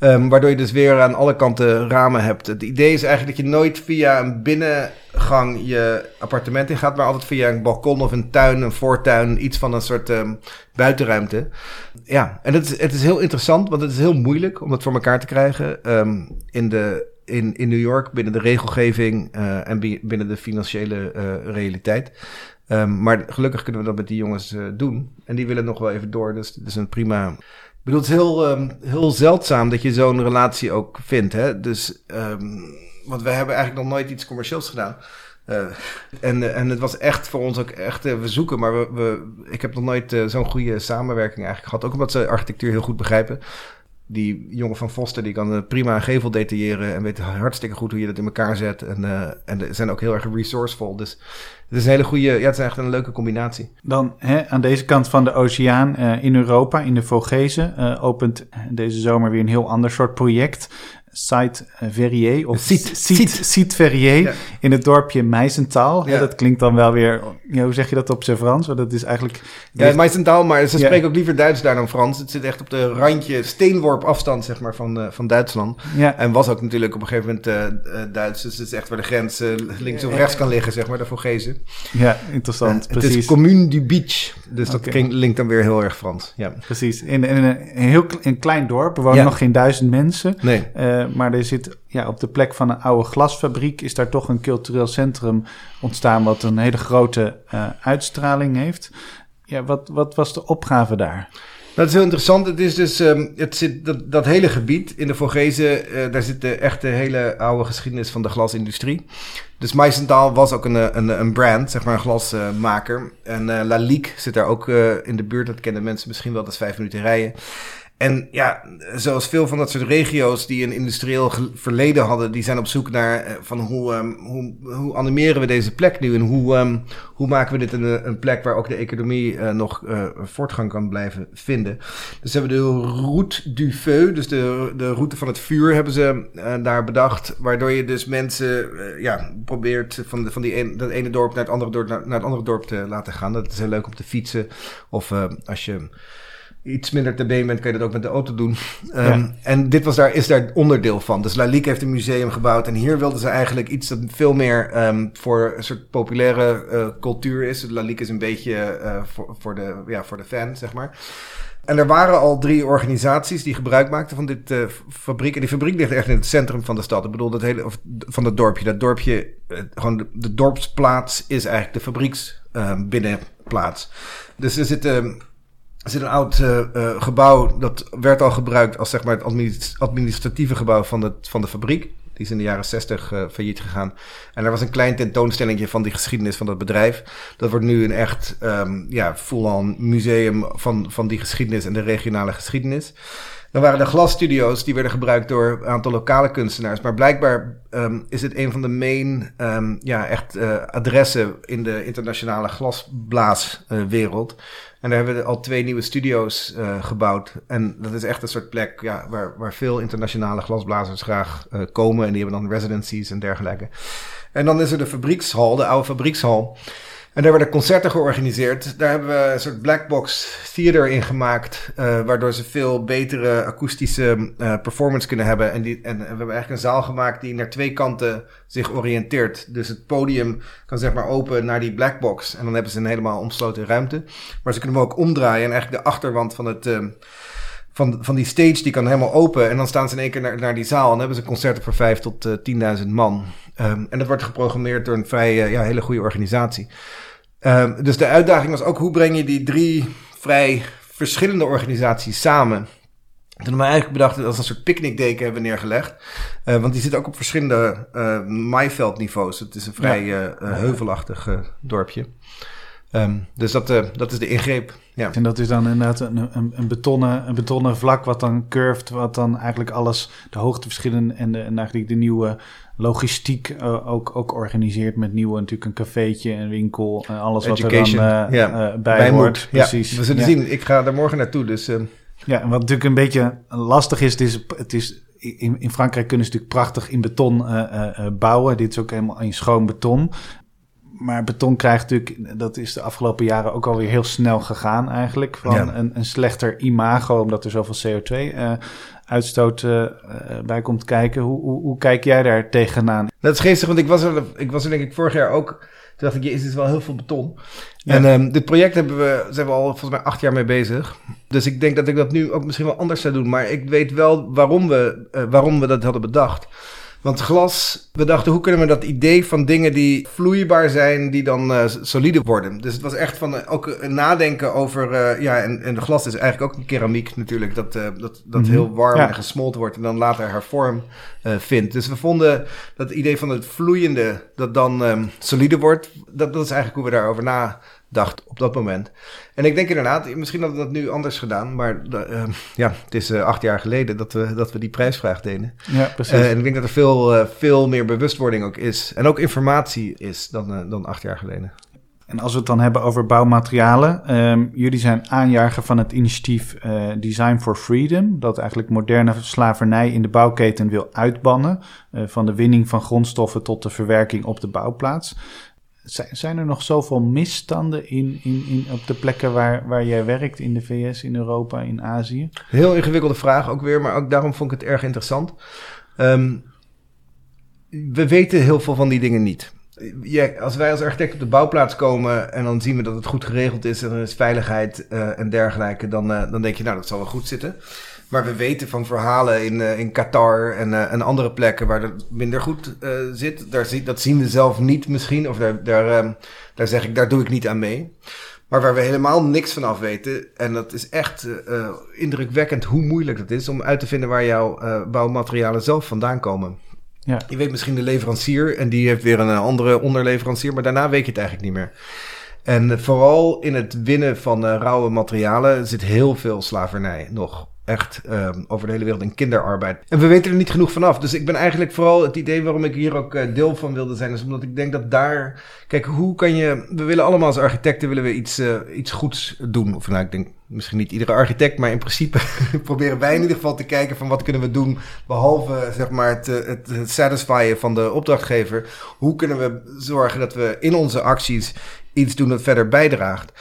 Um, waardoor je dus weer aan alle kanten ramen hebt. Het idee is eigenlijk dat je nooit via een binnengang je appartement in gaat, maar altijd via een balkon of een tuin, een voortuin, iets van een soort um, buitenruimte. Ja, en het is, het is heel interessant, want het is heel moeilijk om dat voor elkaar te krijgen um, in, de, in, in New York, binnen de regelgeving uh, en binnen de financiële uh, realiteit. Maar gelukkig kunnen we dat met die jongens uh, doen. En die willen nog wel even door, dus het is een prima ik bedoel, het is heel, um, heel zeldzaam dat je zo'n relatie ook vindt. Hè? Dus, um, want we hebben eigenlijk nog nooit iets commercieels gedaan. Uh, en, en het was echt voor ons ook echt, uh, we zoeken, maar we, we, ik heb nog nooit zo'n goede samenwerking eigenlijk gehad. Ook omdat ze architectuur heel goed begrijpen die jongen van Foster, die kan prima een gevel detailleren en weet hartstikke goed hoe je dat in elkaar zet. En, uh, en zijn ook heel erg resourceful. Dus het is een hele goede, ja, het is echt een leuke combinatie. Dan hè, aan deze kant van de oceaan uh, in Europa, in de Vogese, uh, opent deze zomer weer een heel ander soort project. Site Verrier of Site Verrier in het dorpje Meisentaal. Ja. dat klinkt dan wel weer, hoe zeg je dat op zijn Frans? Want dat is eigenlijk... Ja, Meisentaal, maar ze spreken ook liever Duits daar dan Frans. Het zit echt op de randje, steenworp afstand zeg maar van, uh, van Duitsland. Ja. En was ook natuurlijk op een gegeven moment uh, Duits. Dus het is echt waar de grens links of rechts kan liggen, zeg maar, de Vogezen. Ja, interessant, precies. Het is Commune du Beach, dus dat okay. linkt dan weer heel erg Frans. Ja. Precies. In, in, een, heel een klein dorp, er wonen nog geen duizend mensen. Nee. Maar er zit ja, op de plek van een oude glasfabriek is daar toch een cultureel centrum ontstaan wat een hele grote uh, uitstraling heeft. Ja, wat, wat was de opgave daar? Dat is heel interessant. Het is dus, um, het zit, dat, dat hele gebied in de Vorgezen, uh, daar zit de echte hele oude geschiedenis van de glasindustrie. Dus Meisentaal was ook een, een, een brand, zeg maar een glasmaker. En uh, zit daar ook in de buurt. Dat kennen mensen misschien wel, dat is vijf minuten rijden. En ja, zoals veel van dat soort regio's die een industrieel verleden hadden, die zijn op zoek naar eh, van hoe, um, hoe, hoe animeren we deze plek nu en hoe, um, hoe maken we dit een, een plek waar ook de economie uh, nog uh, voortgang kan blijven vinden. Dus hebben de route du feu, dus de, de route van het vuur, hebben ze daar bedacht, waardoor je dus mensen ja, probeert van, van die een, dat ene dorp naar het andere dorp, naar, naar het andere dorp te laten gaan. Dat is heel leuk om te fietsen of als je iets minder te been bent, kan je dat ook met de auto doen. Um, En dit was daar, is daar onderdeel van. Dus Lalique heeft een museum gebouwd. En hier wilden ze eigenlijk iets dat veel meer um, voor een soort populaire uh, cultuur is. Lalique is een beetje uh, voor, voor, de, ja, voor de fan, zeg maar. En er waren al drie organisaties die gebruik maakten van dit uh, fabriek. En die fabriek ligt echt in het centrum van de stad. Ik bedoel, dat hele, of van dat dorpje. Dat dorpje, gewoon de, de, dorpsplaats is eigenlijk de fabrieksbinnenplaats. dus er zitten er zit een oud uh, uh, gebouw, dat werd al gebruikt als zeg maar, het administratieve gebouw van de, van de fabriek. Die is in de jaren 60 uh, failliet gegaan. En er was een klein tentoonstelling van die geschiedenis van dat bedrijf. Dat wordt nu een echt um, ja, full-on museum van, van die geschiedenis en de regionale geschiedenis. Dan waren de glasstudio's, die werden gebruikt door een aantal lokale kunstenaars. Maar blijkbaar um, is het een van de main, um, ja, echt adressen in de internationale glasblaaswereld. En daar hebben we al twee nieuwe studio's uh, gebouwd. En dat is echt een soort plek ja, waar, waar veel internationale glasblazers graag uh, komen. En die hebben dan residencies en dergelijke. En dan is er de fabriekshal, de oude fabriekshal. En daar werden concerten georganiseerd. Daar hebben we een soort blackbox theater in gemaakt. Uh, waardoor ze veel betere akoestische uh, performance kunnen hebben. En, die, en we hebben eigenlijk een zaal gemaakt die naar twee kanten zich oriënteert. Dus het podium kan zeg maar open naar die blackbox. En dan hebben ze een helemaal omsloten ruimte. Maar ze kunnen hem ook omdraaien. En eigenlijk de achterwand van het... Uh, van, van die stage die kan helemaal open. En dan staan ze in één keer naar, naar die zaal. En dan hebben ze concerten voor vijf tot uh, 10.000 man. Um, en dat wordt geprogrammeerd door een vrij uh, ja, hele goede organisatie. Um, dus de uitdaging was ook hoe breng je die drie vrij verschillende organisaties samen. Toen hebben we eigenlijk bedacht dat als een soort picknickdeken hebben neergelegd. Uh, want die zit ook op verschillende uh, maaiveldniveaus. Het is een vrij ja. heuvelachtig dorpje. Ehm, dus dat, uh, dat is de ingreep. Ja. En dat is dan inderdaad een, een, een, betonnen, een betonnen vlak wat dan curved, wat dan eigenlijk alles, de hoogteverschillen en, de, en eigenlijk de nieuwe logistiek uh, ook, ook organiseert met nieuwe, natuurlijk een cafeetje, een winkel, uh, alles Education. wat er dan uh, ja. bij, bij hoort. Precies. Ja, we zullen zien. Ik ga er morgen naartoe, dus... Ja, en wat natuurlijk een beetje lastig is, het is, het is in, in Frankrijk kunnen ze natuurlijk prachtig in beton bouwen. Dit is ook helemaal in schoon beton maar beton krijgt natuurlijk, dat is de afgelopen jaren ook alweer heel snel gegaan eigenlijk. Van een, een, slechter imago, omdat er zoveel CO2-uitstoot uh, uh, bij komt kijken. Hoe, hoe, hoe, kijk jij daar tegenaan? Dat is geestig, want ik was er, ik was er denk ik vorig jaar ook. Toen dacht ik, jezus, is wel heel veel beton. En um, dit project hebben we, zijn we al volgens mij acht jaar mee bezig. Dus ik denk dat ik dat nu ook misschien wel anders zou doen. Maar ik weet wel waarom we, uh, waarom we dat hadden bedacht. Want glas, we dachten hoe kunnen we dat idee van dingen die vloeibaar zijn, die dan uh, solide worden. Dus het was echt van uh, ook een nadenken over, uh, ja, en, en de glas is eigenlijk ook een keramiek natuurlijk, dat, dat, dat mm -hmm. heel warm ja. en gesmolten wordt en dan later haar vorm vindt. Dus we vonden dat idee van het vloeiende, dat dan um, solide wordt, dat, dat is eigenlijk hoe we daarover na dacht op dat moment. En ik denk inderdaad, misschien hadden we dat nu anders gedaan, maar uh, ja, het is uh, acht jaar geleden dat we, dat we die prijsvraag deden. Ja, precies. Uh, en ik denk dat er veel, veel meer bewustwording ook is en ook informatie is dan, dan acht jaar geleden. En als we het dan hebben over bouwmaterialen, um, jullie zijn aanjager van het initiatief Design for Freedom, dat eigenlijk moderne slavernij in de bouwketen wil uitbannen, van de winning van grondstoffen tot de verwerking op de bouwplaats. Zijn er nog zoveel misstanden in, in, in, op de plekken waar, waar jij werkt, in de VS, in Europa, in Azië? Heel ingewikkelde vraag ook weer, maar ook daarom vond ik het erg interessant. Um, we weten heel veel van die dingen niet. Ja, als wij als architect op de bouwplaats komen en dan zien we dat het goed geregeld is en er is veiligheid uh, en dergelijke, dan, uh, dan denk je, nou, dat zal wel goed zitten. Maar we weten van verhalen in, uh, in Qatar en, andere plekken waar het minder goed zit. Daar dat zien we zelf niet misschien. Of daar, daar, um, daar zeg ik, daar doe ik niet aan mee. Maar waar we helemaal niks van af weten. En dat is echt indrukwekkend hoe moeilijk het is om uit te vinden waar jouw bouwmaterialen zelf vandaan komen. Ja. Je weet misschien de leverancier en die heeft weer een andere onderleverancier. Maar daarna weet je het eigenlijk niet meer. En vooral in het winnen van rauwe materialen zit heel veel slavernij nog echt um, over de hele wereld in kinderarbeid. En we weten er niet genoeg vanaf. Dus ik ben eigenlijk vooral het idee waarom ik hier ook uh, deel van wilde zijn, is omdat ik denk dat daar. Kijk, hoe kan je. We willen allemaal als architecten willen we iets, uh, iets goeds doen. Of nou, ik denk misschien niet iedere architect, maar in principe proberen wij in ieder geval te kijken van wat kunnen we doen. Behalve zeg maar het, eh, het, het satisfyen van de opdrachtgever. Hoe kunnen we zorgen dat we in onze acties iets doen dat verder bijdraagt.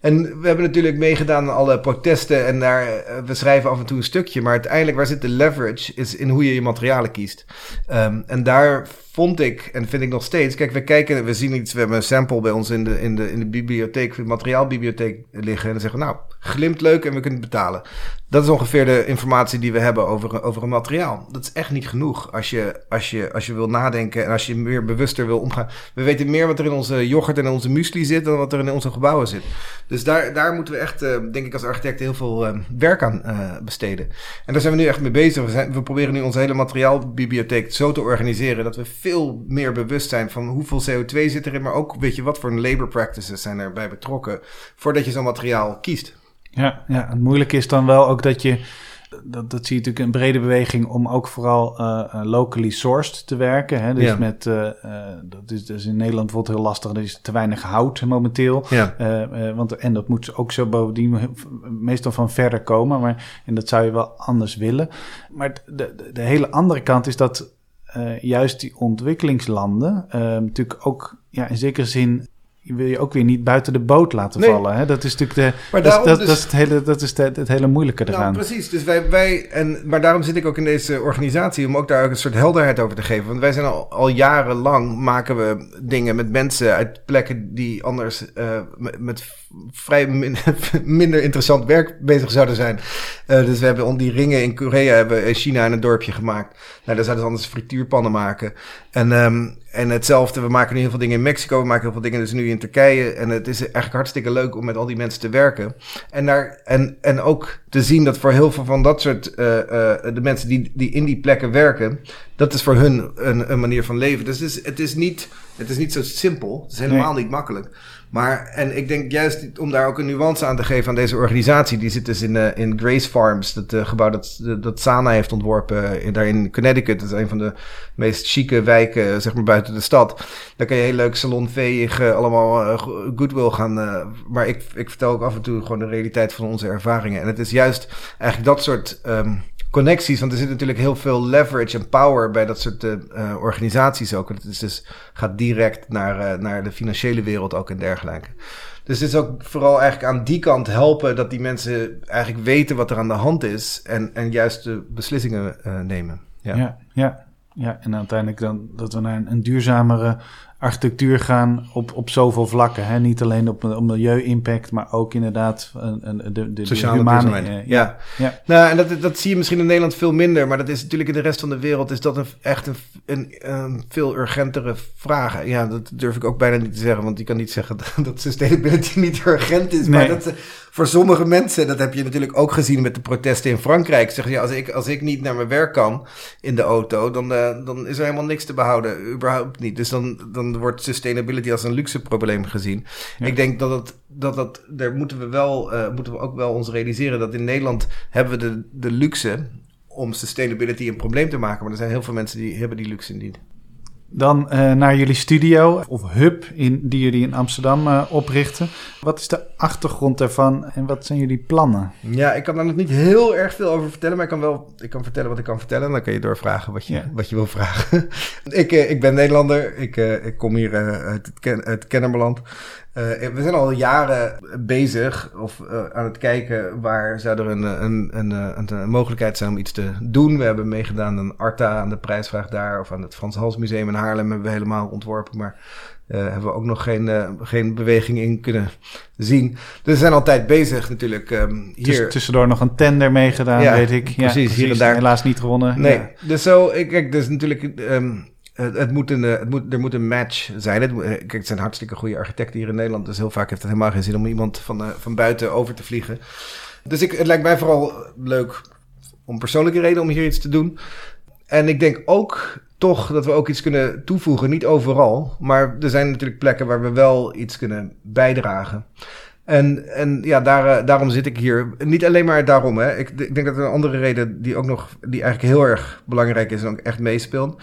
En we hebben natuurlijk meegedaan aan alle protesten en daar, eh, we schrijven af en toe een stukje. Maar uiteindelijk, waar zit de leverage, is in hoe je je materialen kiest. Um, en daar vond ik, en vind ik nog steeds, kijk, we kijken, we zien iets, we hebben een sample bij ons in de, in de, in de bibliotheek, materiaalbibliotheek liggen. En dan zeggen we, nou, glimt leuk en we kunnen betalen. Dat is ongeveer de informatie die we hebben over, over een materiaal. Dat is echt niet genoeg als je, als, je, als je wil nadenken en als je meer bewuster wil omgaan. We weten meer wat er in onze yoghurt en in onze muesli zit dan wat er in onze gebouwen zit. Dus daar, daar moeten we echt, uh, denk ik als architect, heel veel uh, werk aan uh, besteden. En daar zijn we nu echt mee bezig. We, proberen nu onze hele materiaalbibliotheek zo te organiseren dat we meer bewust zijn van hoeveel CO2 zit erin, maar ook weet je wat voor labor practices zijn erbij betrokken voordat je zo'n materiaal kiest. Ja, ja, het moeilijke is dan wel ook dat je, dat, dat zie je natuurlijk een brede beweging om ook vooral uh, locally sourced te werken. Hè? Dus ja. met, uh, dat, is, dus in Nederland bijvoorbeeld heel lastig, er is te weinig hout momenteel. Ja. want, en dat moet ook zo bovendien meestal van verder komen, maar, en dat zou je wel anders willen. Maar de, de, de hele andere kant is dat juist die ontwikkelingslanden natuurlijk ook ja, in zekere zin wil je ook weer niet buiten de boot laten nee. vallen. Hè? Dat is natuurlijk de, maar dat, dat, dus, dat, is het hele, dat is het, het hele moeilijke nou, eraan. Nou, precies, dus wij, wij en, maar daarom zit ik ook in deze organisatie om ook daar ook een soort helderheid over te geven. Want wij zijn al, al jarenlang maken we dingen met mensen uit plekken die anders uh, met, met vrij min, minder interessant werk bezig zouden zijn. Uh, dus we hebben die ringen in Korea, hebben in China in een dorpje gemaakt. Nou, daar zouden ze anders frituurpannen maken. En, um, en hetzelfde, we maken nu heel veel dingen in Mexico, we maken heel veel dingen dus nu in Turkije. En het is eigenlijk hartstikke leuk om met al die mensen te werken. En, daar, en, en ook te zien dat voor heel veel van dat soort, uh, uh, de mensen die, die in die plekken werken, dat is voor hun een, een manier van leven. Dus is, het, is niet, het is niet zo simpel. Het is helemaal niet makkelijk. Maar, en ik denk juist om daar ook een nuance aan te geven aan deze organisatie. Die zit dus in, uh, in Grace Farms, dat uh, gebouw dat, dat Sana heeft ontworpen in, daar in Connecticut. Dat is een van de meest chique wijken, zeg maar, buiten de stad. Daar kan je heel leuk salonveeg, allemaal uh, goodwill gaan. maar ik, ik vertel ook af en toe gewoon de realiteit van onze ervaringen. En het is juist eigenlijk dat soort... Um, connecties. Want er zit natuurlijk heel veel leverage en power bij dat soort uh, organisaties ook. Het is dus, gaat direct naar, uh, naar de financiële wereld ook en dergelijke. Dus het is ook vooral eigenlijk aan die kant helpen dat die mensen eigenlijk weten wat er aan de hand is en, en juist de beslissingen nemen. Ja. ja, ja, en uiteindelijk dan dat we naar een duurzamere architectuur gaan op, op zoveel vlakken. Hè? Niet alleen op, op milieu-impact, maar ook inderdaad een, een, de, de, Sociale humane, uh, ja. ja. Nou, en dat, dat zie je misschien in Nederland veel minder, maar dat is natuurlijk in de rest van de wereld is dat een, echt een, een, een, veel urgentere vraag. Ja, dat durf ik ook bijna niet te zeggen, want je kan niet zeggen dat, dat sustainability niet urgent is. Nee. Maar dat, voor sommige mensen, dat heb je natuurlijk ook gezien met de protesten in Frankrijk. Zeggen ja, als ik, als ik niet naar mijn werk kan in de auto, dan, uh, dan is er helemaal niks te behouden. Überhaupt niet. Dus dan, dan wordt sustainability als een luxe probleem gezien. Ik denk dat het, dat dat, daar moeten we wel, uh, moeten we ook wel ons realiseren dat in Nederland hebben we de, de luxe om sustainability een probleem te maken. Maar er zijn heel veel mensen die hebben die luxe niet. Dan uh, naar jullie studio of hub in, die jullie in Amsterdam uh, oprichten. Wat is de achtergrond daarvan en wat zijn jullie plannen? Ja, ik kan daar nog niet heel erg veel over vertellen, maar ik kan wel ik kan vertellen wat ik kan vertellen. En dan kan je doorvragen wat je, ja. wat je wil vragen. ik, uh, ik ben Nederlander, ik, ik kom hier uit het, Ken het Kennemerland. Uh, we zijn al jaren bezig of uh, aan het kijken waar zou er een, een, een, een, een, mogelijkheid zijn om iets te doen. We hebben meegedaan aan Arta, aan de prijsvraag daar, of aan het Frans Hals Museum in Haarlem hebben we helemaal ontworpen. Maar uh, hebben we ook nog geen, geen beweging in kunnen zien. Dus we zijn altijd bezig natuurlijk. Um, hier. tussendoor nog een tender meegedaan, ja, weet ik. Precies, ja, precies, hier en daar. Helaas niet gewonnen. Nee, ja. dus zo, ik, kijk, dus natuurlijk... Um, het, moet een, het moet, er moet een match zijn. Het, kijk, het zijn hartstikke goede architecten hier in Nederland. Dus heel vaak heeft het helemaal geen zin om iemand van, uh, van buiten over te vliegen. Dus ik, het lijkt mij vooral leuk om persoonlijke reden om hier iets te doen. En ik denk ook toch dat we ook iets kunnen toevoegen. Niet overal, maar er zijn natuurlijk plekken waar we wel iets kunnen bijdragen. En, en ja, daar, daarom zit ik hier. Niet alleen maar daarom. Hè. Ik, ik denk dat er een andere reden die ook nog, die eigenlijk heel erg belangrijk is en ook echt meespeelt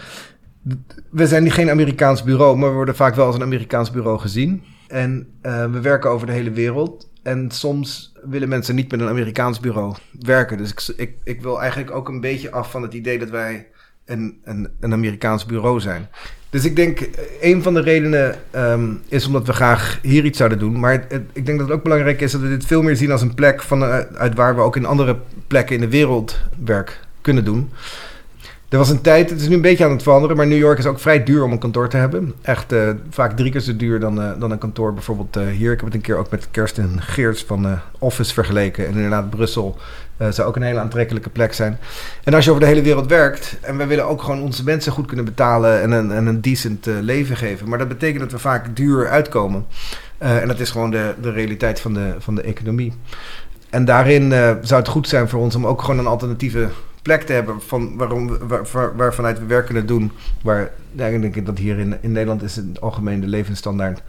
we zijn geen Amerikaans bureau, maar we worden vaak wel als een Amerikaans bureau gezien. En uh, we werken over de hele wereld. En soms willen mensen niet met een Amerikaans bureau werken. Dus ik, ik, ik wil eigenlijk ook een beetje af van het idee dat wij een, een, een Amerikaans bureau zijn. Dus ik denk, eh, een van de redenen um, is omdat we graag hier iets zouden doen. Maar ik denk dat het ook belangrijk is dat we dit veel meer zien als een plek van, uh, uit waar we ook in andere plekken in de wereld werk kunnen doen. Er was een tijd, het is nu een beetje aan het veranderen, maar New York is ook vrij duur om een kantoor te hebben. Echt uh, vaak drie keer zo duur dan, uh, dan een kantoor bijvoorbeeld uh, hier. Ik heb het een keer ook met Kirsten Geerts van Office vergeleken. En inderdaad, Brussel zou ook een hele aantrekkelijke plek zijn. En als je over de hele wereld werkt, en we willen ook gewoon onze mensen goed kunnen betalen en een, en een decent leven geven. Maar dat betekent dat we vaak duur uitkomen. en dat is gewoon de, de realiteit van de, van de economie. En daarin zou het goed zijn voor ons om ook gewoon een alternatieve plek te hebben van waarom, waar, waarvanuit we werk kunnen doen. Waar, ik denk dat hier in, in Nederland is het algemeen de levensstandaard.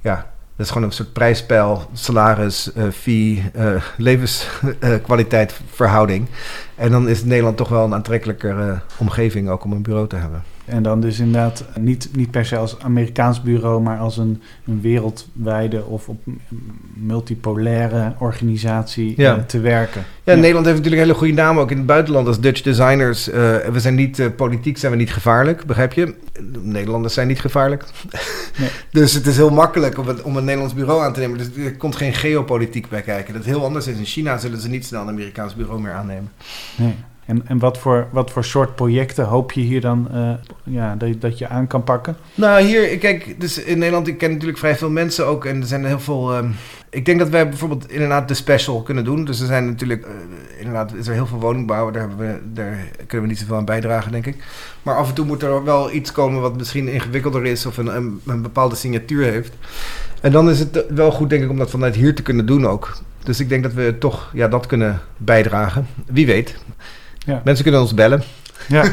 Ja, dat is gewoon een soort prijspeil, salaris, uh, fee, uh, levenskwaliteit verhouding. En dan is Nederland toch wel een aantrekkelijkere omgeving ook om een bureau te hebben. En dan dus inderdaad niet, niet per se als Amerikaans bureau, maar als een, een wereldwijde of op multipolaire organisatie ja. uh, te werken. Ja, ja, Nederland heeft natuurlijk een hele goede naam ook in het buitenland als Dutch designers. Uh, we zijn niet, uh, politiek zijn we niet gevaarlijk, begrijp je? Nederlanders zijn niet gevaarlijk. Nee. dus het is heel makkelijk om, het, om een Nederlands bureau aan te nemen. Dus er komt geen geopolitiek bij kijken. Dat heel anders is. In China zullen ze niet snel een Amerikaans bureau meer aannemen. Nee. En, en wat, voor, wat voor soort projecten hoop je hier dan uh, ja, dat, dat je aan kan pakken? Nou, hier, kijk, dus in Nederland, ik ken natuurlijk vrij veel mensen ook. En er zijn heel veel. Um, ik denk dat wij bijvoorbeeld inderdaad de special kunnen doen. Dus er zijn natuurlijk, uh, inderdaad, is heel veel woningbouw. Daar, we, daar kunnen we niet zoveel aan bijdragen, denk ik. Maar af en toe moet er wel iets komen wat misschien ingewikkelder is of een, een, een bepaalde signatuur heeft. En dan is het wel goed, denk ik, om dat vanuit hier te kunnen doen ook. Dus ik denk dat we toch ja, dat kunnen bijdragen. Wie weet. Ja. Mensen kunnen ons bellen. Ja.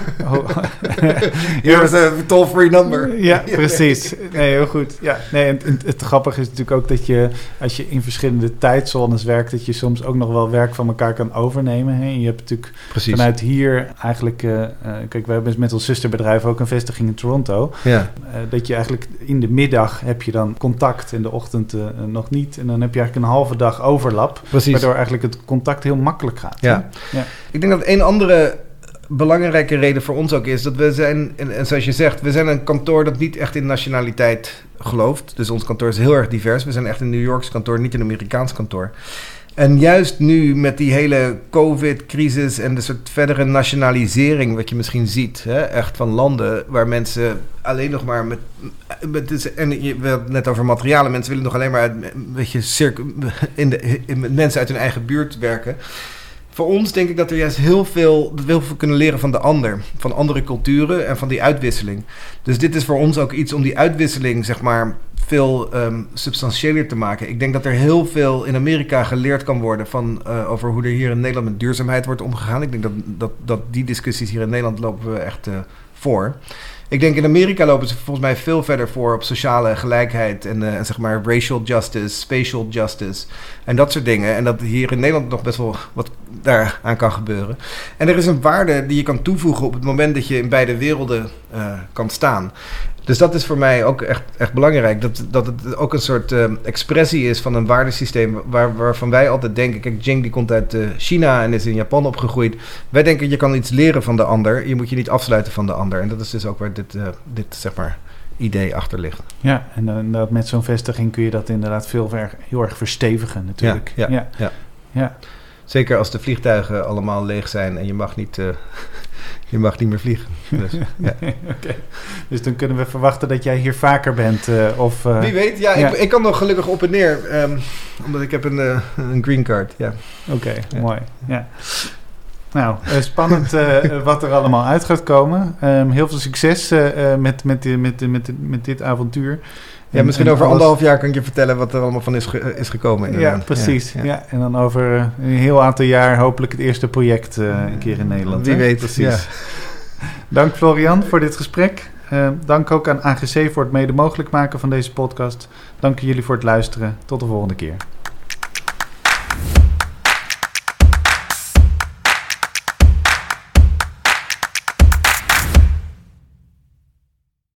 Hier was een toll-free number. Ja, precies. Nee, heel goed. Ja, nee, en, en het grappige is natuurlijk ook dat je, als je in verschillende tijdzones werkt, dat je soms ook nog wel werk van elkaar kan overnemen. Hè? Je hebt natuurlijk Precies. vanuit hier eigenlijk, eh, eh, kijk, we hebben met ons zusterbedrijf ook een vestiging in Toronto. Ja, Eh, dat je eigenlijk in de middag heb je dan contact, in de ochtend nog niet. En dan heb je eigenlijk een halve dag overlap, precies. waardoor eigenlijk het contact heel makkelijk gaat. Ja. Ja. Ik denk dat een andere belangrijke reden voor ons ook is dat we zijn, en, zoals je zegt, we zijn een kantoor dat niet echt in nationaliteit gelooft. Dus ons kantoor is heel erg divers. We zijn echt een New Yorks kantoor, niet een Amerikaans kantoor. En juist nu met die hele COVID-crisis en de soort verdere nationalisering, wat je misschien ziet, hè, echt van landen waar mensen alleen nog maar met. met en je, we net over materialen. Mensen willen nog alleen maar uit, een beetje in de, met mensen uit hun eigen buurt werken. Voor ons denk ik dat er juist heel veel, we heel veel kunnen leren van de ander. Van andere culturen en van die uitwisseling. Dus dit is voor ons ook iets om die uitwisseling, zeg maar, veel ehm substantiëler te maken. Ik denk dat er heel veel in Amerika geleerd kan worden van, eh, over hoe er hier in Nederland met duurzaamheid wordt omgegaan. Ik denk dat, dat, dat die discussies hier in Nederland lopen we echt eh, voor. Ik denk in Amerika lopen ze volgens mij veel verder voor op sociale gelijkheid en, eh, en zeg maar racial justice, spatial justice en dat soort dingen. En dat hier in Nederland nog best wel wat daaraan kan gebeuren. En er is een waarde die je kan toevoegen op het moment dat je in beide werelden eh, kan staan. Dus dat is voor mij ook echt, echt belangrijk. Dat, dat het ook een soort eh, expressie is van een waardesysteem waar, waarvan wij altijd denken... Kijk, Jing die komt uit eh, China en is in Japan opgegroeid. Wij denken je kan iets leren van de ander. Je moet je niet afsluiten van de ander. En dat is dus ook waar dit, eh, dit zeg maar, idee achter ligt. Ja, en dat met zo'n vestiging kun je dat inderdaad veel ver, heel erg verstevigen natuurlijk. Ja, ja, ja. ja. Zeker als de vliegtuigen allemaal leeg zijn en je mag niet, eh, je mag niet meer vliegen. Dus, ja. Dus dan kunnen we verwachten dat jij hier vaker bent. eh, of, eh, Wie weet, ja, ja. Ik, ik kan nog gelukkig op en neer. ehm, omdat ik heb een, een green card, ja. Oké, Ja. mooi. Ja. Nou, spannend wat er allemaal uit gaat komen. Ehm, heel veel succes met, met, met, met, met dit avontuur. Ja, En- misschien en over alles- anderhalf jaar kan ik je vertellen wat er allemaal van is, ge- is gekomen. Ja, precies. Ja, ja. En dan over eh, een heel aantal jaar hopelijk het eerste project eh, een keer in Nederland. Wie hè? weet, precies. ja. Dank Florian voor dit gesprek. Eh, dank ook aan AGC voor het mede mogelijk maken van deze podcast. Dank jullie voor het luisteren. Tot de volgende keer.